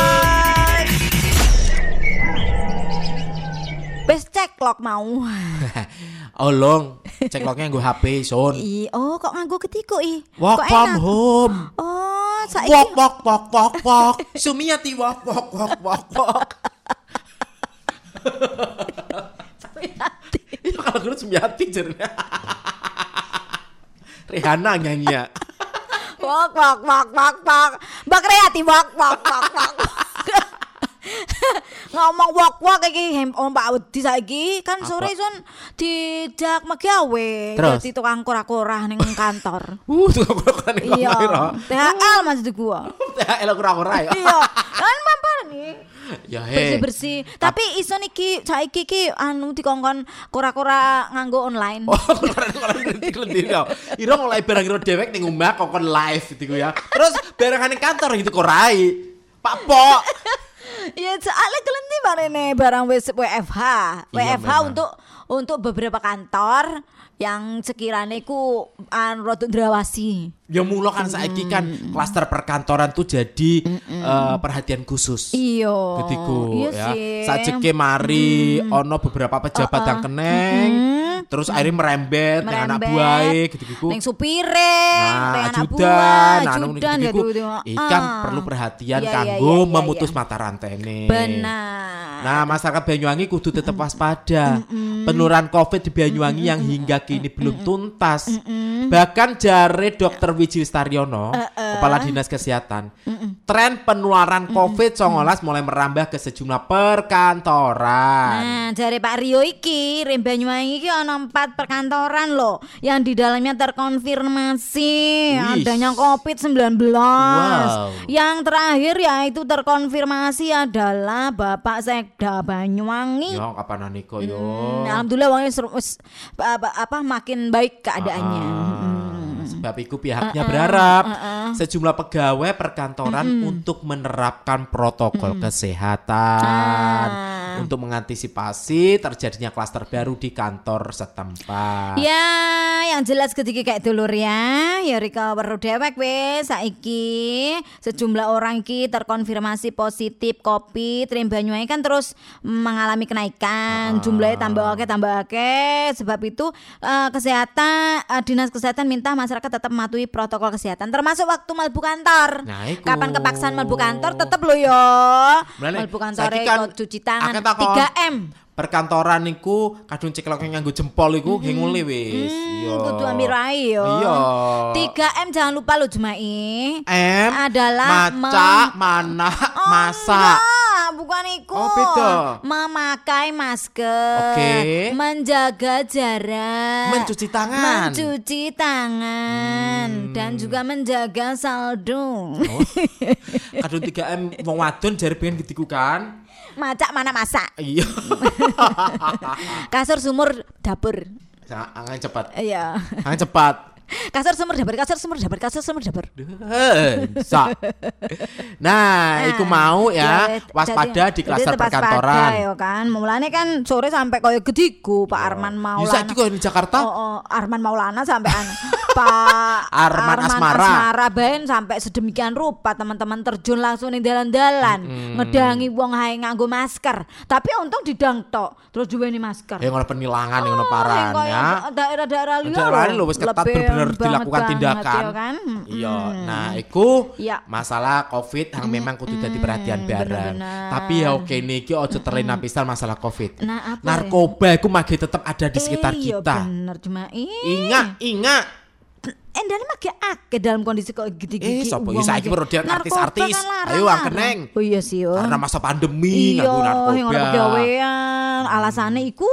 Bes cek lock mau. <laughs> Olong, cek lognya nggo HP, Son. I, oh kok nganggo ketiku i? Work Kok from enak? home. Oh, saiki Wok wok wok wok wok. Sumiati wok wok wok wok wok. Itu kalau gue Sumiati jernya. <laughs> Rihanna nyanyi ya. Wak wak wak wak wak. Mbak Kreati wak wak wak wak. <laughs> Ngomong wak wak iki hem oh Mbak Wedi saiki kan sore son dijak megawe dadi tukang kura-kura ning kantor. <laughs> Uh, tuh gue kan Iya, THL maksud gua. <laughs> THL kurang-kurang ya. Iya, kan mampar nih. Ya he. Bersih-bersih. Tapi iso niki saiki ki anu dikongkon kura-kura nganggo online. Oh, keren-keren kritik lendir ya. Iro mulai barang iro dewek ning omah kok kon live gitu ya. Terus barang ning kantor gitu kok rai. Pak Pok. Ya soalnya kelenti barene barang WFH. Iya, WFH memang. untuk untuk beberapa kantor yang sekiranya ku an rodok drawasi. Ya mula kan saiki kan klaster perkantoran tuh jadi eh, perhatian khusus. Iyo. Ketiku Iya ya. Sajeke mari ono beberapa pejabat yang keneng. Terus akhirnya merembet dengan anak Merembet. buahe gitu-gitu. Neng supire, Nah, anak ajudan, buah, ajudan gitu-gitu. gitu, gitu. Ikan Ah. perlu perhatian Iya, iya, kanggo iya, iya, memutus iya. mata rantene. Benar. Nah, masyarakat Banyuwangi kudu tetap waspada. Penularan Covid di Banyuwangi yang hingga kini belum tuntas. Bahkan jare Dr. Wiji Staryono, Kepala Dinas Kesehatan, tren penularan Covid-19 mulai merambah ke sejumlah perkantoran. Nah, dari Pak Rio iki, Rim Banyuwangi iki ana empat perkantoran loh yang di dalamnya terkonfirmasi Wih. adanya COVID-19. Wow. Yang terakhir yaitu terkonfirmasi adalah Bapak Sekda Banyuwangi. Yo, kapan niko yo. Hmm, Alhamdulillah wong wis apa, apa makin baik keadaannya. Ah, Sebab itu pihaknya berharap sejumlah pegawai perkantoran untuk menerapkan protokol kesehatan. Ah. Untuk mengantisipasi terjadinya klaster baru di kantor setempat. Ya, yang jelas ketika kayak dulur ya, ya Rika perlu dewek wes saiki sejumlah orang ki terkonfirmasi positif COVID, Rim Banyuwangi kan terus mengalami kenaikan, jumlahnya tambah akeh tambah akeh. Sebab itu eh, kesehatan eh, dinas kesehatan minta masyarakat tetap mematuhi protokol kesehatan, termasuk waktu melbu kantor. Nah, iku. Kapan kepaksaan melbu kantor tetap lo yo. Melbu kantor kan cuci tangan akeh takon. 3 m. Perkantoran niku kadung cekloknya nganggo jempol iku nginguli wis. Iya. Hmm, kudu ambil rai yo. Iya. 3M jangan lupa lo Jumai. M Adalah maca, mana, Oh, masak. bukan iku Oh, beda. memakai masker, Oke. menjaga jarak, Mencuci tangan. mencuci tangan, Hmm. dan juga menjaga saldo. Oh. Kadung 3M wong wadon jare pengen gediku kan. Macak mana masak? Iya. <laughs> Kasur sumur dapur. Angan cepat. Iya. Angan cepat. Kasur sumur dapur, kasur sumur dapur, kasur sumur dapur. Eh, Sa. Nah, iku mau ya waspada di klaster perkantoran. ya kan. Mulane kan sore sampai koyo gediku Pak Arman Ya Maulana. saiki kok di Jakarta. Oh, oh, Arman Maulana sampai an <laughs> Pak Arman Asmara. baen sampai sedemikian rupa teman-teman terjun langsung ning dalan-dalan ngedangi wong hae nganggo masker. Tapi untung didang tok terus duweni masker. Ya ngono penilangan ngono Oh, paran yang koyo ya. Daerah-daerah liya Daerah lho wis ketat bener-bener dilakukan banget tindakan. ya kan? Mm, Iya, nah iku Iya. masalah Covid yang memang kudu dadi perhatian bareng. Tapi ya oke niki ojo terlena pisan masalah Covid. Nah, apa ya? Narkoba iku masih tetap ada di sekitar Iya, kita. bener cuma. Ingat, ingat. Endane mah gak akeh dalam kondisi kok gede-gede. Eh, sapa ya saiki perlu artis-artis. Ayo angkeneng. Oh iya sih yo. Karena masa pandemi Iya, nganggo narkoba. yang ngono gawean. Alasannya iku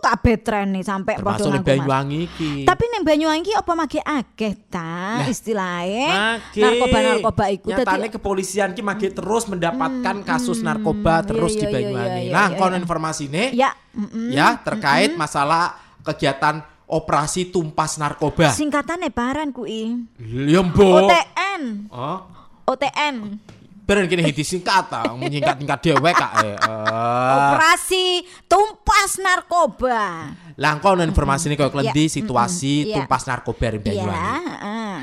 kabeh tren nih sampai padha nganggo Banyuwangi iki. Tapi ning Banyuwangi iki apa mage akeh ta Lah, istilahnya Mage. narkoba-narkoba iku Nyatane dadi kepolisian ki mage terus mendapatkan kasus narkoba iya, terus iya, di iya, Banyuwangi. iya, Nah, iya, kono iya. informasine ya mm-mm. ya terkait masalah kegiatan operasi tumpas narkoba. singkatannya paran kui. Ya mbok. OTN. Oh, OTN. beren kene disingkat ta, menyingkat-singkat dhewe kak. eh. Eh. Operasi tumpas narkoba. Lah kono informasi ini kok Ya, klendi situasi mm-mm, iya. tumpas narkoba di Iya. Banyuwangi. heeh.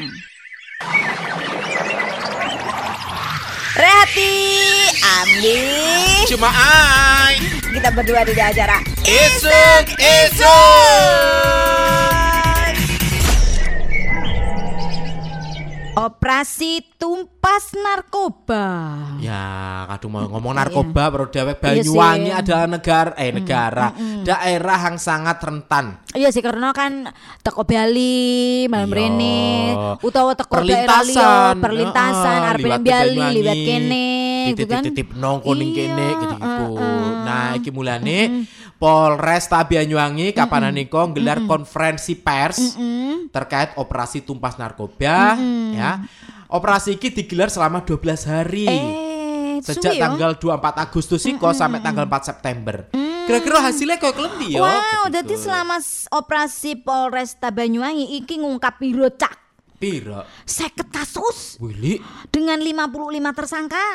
Rehati, Ambi, Cuma ai. Kita berdua di acara Isuk isuk. Operasi tumpas narkoba. Ya, kadung mau ngomong narkoba baru dewek Iya. Banyuwangi adalah negara eh negara daerah yang sangat rentan. Iya sih karena kan teko Bali, malam Iya. rene, utawa teko daerah liya, Perlintasan, perlintasan, arep Bali, liwat kene, gitu kan. Titip-titip nongko ning kene Iya, gitu-gitu. heeh. Nah, iki mulane Polres Banyuwangi kapan niko gelar konferensi pers terkait operasi tumpas narkoba ya. Operasi iki digelar selama 12 hari. Eh, Sejak tanggal 24 Agustus iko sampai tanggal 4 September. Kira-kira hasilnya kayak klendi yo. Wow, gitu. jadi selama operasi Polresta Banyuwangi iki ngungkap piro cak piro? 50 kasus Willy, dengan 55 tersangka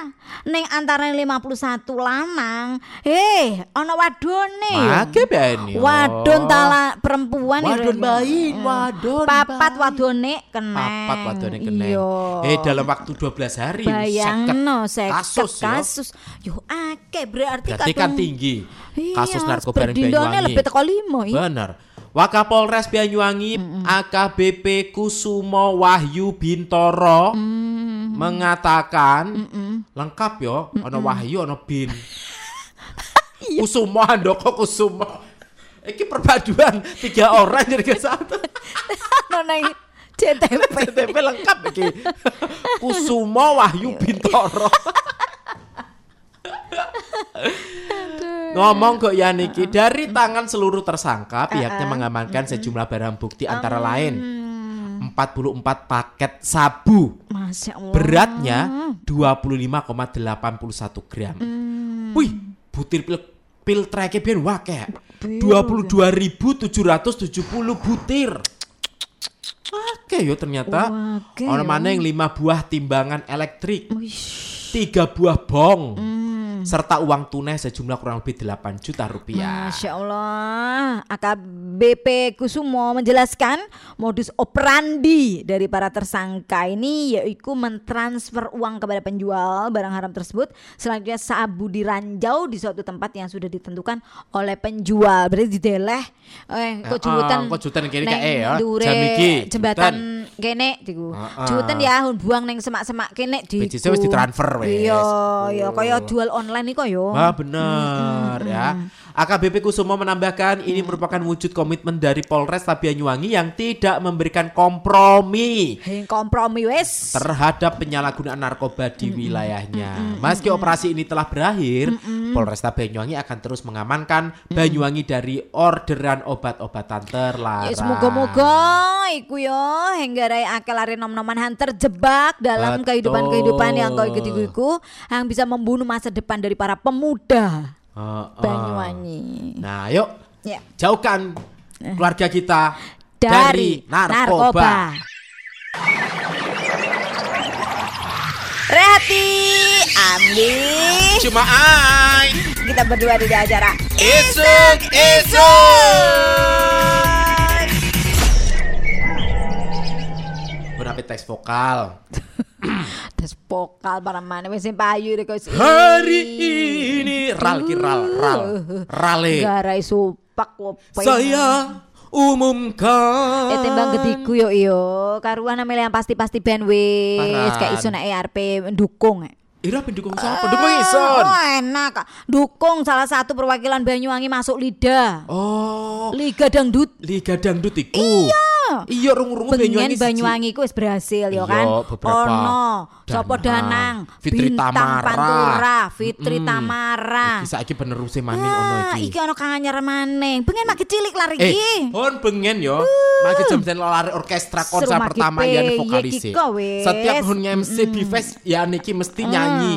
neng antara 51 lanang eh ana wadone Make ben yo. wadon tala perempuan Wadon Ren. bayi, wadon. papat wadone keneng Papat wadone kena. Eh dalam waktu 12 hari. Bayangno seket seket kasus, ya. kasus. Yo akeh berarti Berarti kan tinggi Iya, kasus narkoba berdindone Banyuwangi. lebih teko limo iya. Bener. Wakapolres Banyuwangi AKBP Kusumo Wahyu Bintoro mengatakan lengkap yo, ono Wahyu ono Bin. <laughs> Iya. Kusumo Handoko Kusumo. Iki perpaduan tiga orang jadi ke satu. <laughs> Ono nang CTP. <laughs> CTP lengkap iki. Kusumo Wahyu Bintoro. Ngomong kok ya Niki dari tangan seluruh tersangka pihaknya mengamankan sejumlah barang bukti antara lain 44 paket sabu Masya Allah. beratnya 25,81 gram. Wih, butir pil pil treke biar wake. 22.770 butir. Oke yo ternyata. Wake Ono yo. mana yang 5 buah timbangan elektrik, Wish. 3 buah bong, Hmm. Serta uang tunai sejumlah kurang lebih 8 juta rupiah. Masya Allah, AKBP Kusumo menjelaskan modus operandi dari para tersangka ini yaitu mentransfer uang kepada penjual barang haram tersebut. Selanjutnya sabu diranjau di suatu tempat yang sudah ditentukan oleh penjual. Berarti dideleh, eh, kok Eh, eh, kok juhutan kene kae ya, dure jam iki, jembatan kene, diku. Heeh. Juhutan ya, buang neng semak-semak kene di. Wis ditransfer wis. Iya, ya kaya jual online nih kok yo. Wah bener ya. AKBP Kusumo menambahkan ini merupakan wujud komitmen dari Polres Banyuwangi yang tidak memberikan kompromi. Kompromi wes. terhadap penyalahgunaan narkoba di wilayahnya. Meski operasi ini telah berakhir, Polresta Banyuwangi akan terus mengamankan Banyuwangi dari orderan obat-obatan terlarang. Ya semoga-moga iku yo henggarai akal lari nom-noman han terjebak dalam kehidupan-kehidupan yang kau ikut iku yang bisa membunuh masa depan dari para pemuda Heeh. Banyuwangi. Nah, yuk Ya. jauhkan keluarga kita Dari, dari, narkoba. Rehati Amli Cuma ai Kita berdua di acara isuk isuk. Berapa teks vokal? Tes vokal para mana Wes sing payu kau sih Hari ini ral ki ral ral rale. Garai supak wope Saya umumkan. Eh tembang gediku yo iyo Karuan namanya yang pasti-pasti band wes Paran. Kayak isu na ERP Dukung eh. Ira pendukung siapa? Pendukung Ison. Oh enak. Dukung salah satu perwakilan Banyuwangi masuk Lida Oh, Liga Dangdut Liga Dangdut iku. Iya. Iya rungu-rungu Bengen Banyuwangi. Banyuwangi ku wis berhasil ya Iya, kan. Ono Sopo Danang, Fitri Bintang Tamara. Pantura, Fitri Mm-mm. Tamara. Iki saiki penerusnya maning ono Ah, iki. iki ono kang anyar maneh. Bengen makin cilik lari Eh, iki. hon bengen yo. Magi jam sen lari orkestra konser pertama yang iya vokalis. wes. Setiap hon MC Bifest ya niki mesti nyanyi.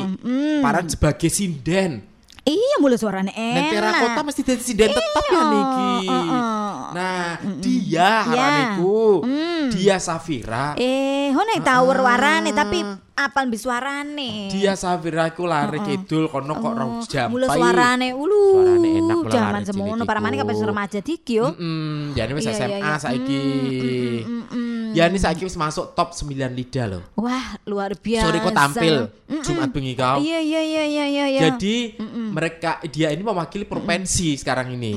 Paran sebagai sinden. Iya mulai suaranya Dan enak. terakota mesti jadi sinden tetap ya niki. Nah, dia haraniku. Dia Safira. Eh, hone tahu warane tapi apal bis suarane. Dia Safira iku lari kidul kono kok rong jam. Mulai suarane ulu. Suarane enak lari semono cilik para mana iku. kabeh remaja diki yo. Mm, jadi wis Iya, iya, SMA iya. saiki. Ya ini saiki wis masuk top 9 lidah loh. Wah, luar biasa. Sore kok tampil Jumat bengi kau. Iya iya iya iya iya iya. Jadi mereka dia ini mewakili provinsi sekarang ini.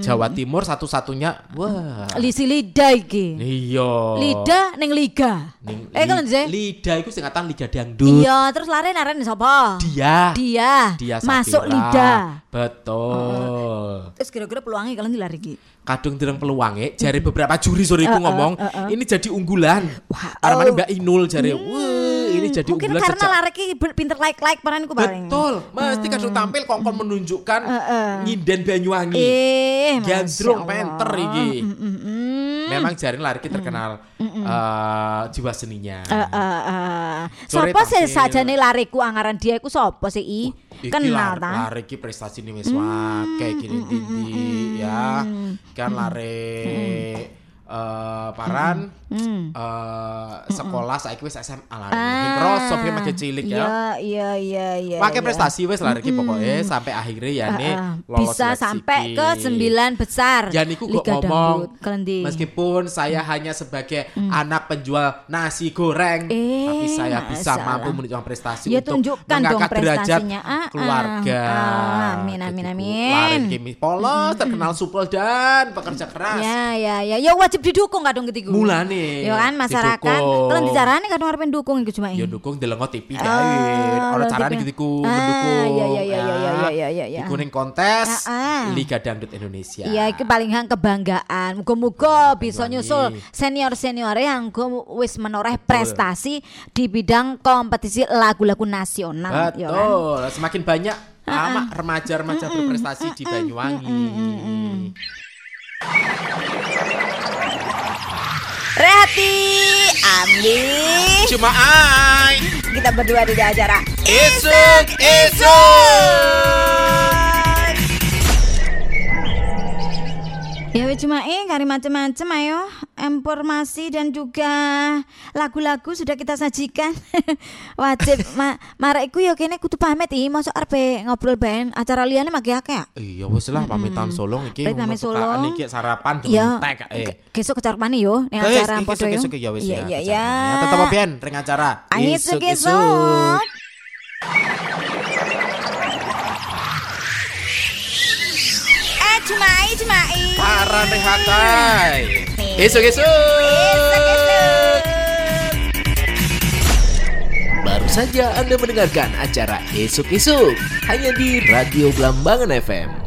Jawa Timur satu-satunya. Wah. Lisi Lida iki. Iya. Lida ning liga. Ning- Eh kan li- Zé? Lidah iku singkatan Liga Dangdut. Iya, terus lari naren sapa? Dia. Dia. Dia masuk Safira. Lida. Betul. Terus kira-kira peluangnya kalian dilari iki. Kadung dereng peluangnya jari beberapa juri sore iku ngomong ini jadi unggulan. Wah, Armane oh. Mbak Inul jari. Wah, ini jadi Mungkin unggulan karena ber- pinter like-like paran iku paling. Betul, mesti kadung tampil kongkon menunjukkan nyinden Banyuwangi. Eh, Gandrung penter iki. Mm, mm, mm. Memang jari lari terkenal eh, jiwa seninya. Eh, eh. Sore Sopo sih sajane lariku angaran dia iku sopo sih i? Iki Kenal ta? lari ki prestasi ini wis wae gini tinggi ya. Kan lari eh, paran eh, sekolah saiki wis SMA lari. Ning kroso piye makin cilik ya. Iya, iya, iya, iya. Pakai iya. prestasi wes lari ki pokoknya sampai akhirnya ya nih Ah, ah. lolos bisa sampai ki. ke sembilan besar. Ya niku kok ngomong meskipun saya hanya sebagai anak penjual nasi goreng, Hmm. Eh, tapi saya bisa mampu menunjukkan prestasi Ya, untuk mengangkat derajat. Ah, ah. keluarga. Ah, amin, amin, Gitu. amin. Lari kimi polos, terkenal supel dan pekerja keras. Ya, ya, ya. Ya wajib didukung kadung ketiku. Mulane, Ya kan masyarakat. didukung. Kalian dicarani kadung arep dukung iku cuma Ya ini. dukung delengo TV Ah, gawe. Ora lo carane TV. gitu Ah, mendukung. iya, iya, iya, iya, iya, iya, iya. Iku ning kontes Ah, ah. Liga Dangdut Indonesia. Iya, itu paling hang kebanggaan. Muga-muga bisa nyusul senior-senior yang wis menoreh prestasi di bidang kompetisi lagu-lagu nasional. ya kan? Betul, semakin banyak amak remaja-remaja berprestasi di Banyuwangi. Rehati Amli Cuma ai Kita berdua di acara isuk. Isuk. Cuma eh kari macam-macam ayo informasi dan juga lagu-lagu sudah kita sajikan <laughs> wajib ma marek iku ya kene kudu pamit iki mosok arep ngobrol ben acara liyane magi akeh ya Iya wis lah pamitan solong iki. Pamit solong. Iki sarapan Ya, dengan tek eh. Kesuk kecarpane yo ning Wis, acara podo yo. esuk-esuk ya wis Iya ya. iya ya. kecapan. Tetep pian ring acara. Ayo esuk-esuk. Eh cumai. Esuk-esuk. Esuk-esuk. Baru saja Anda mendengarkan acara Esok Esok hanya di Radio Blambangan FM.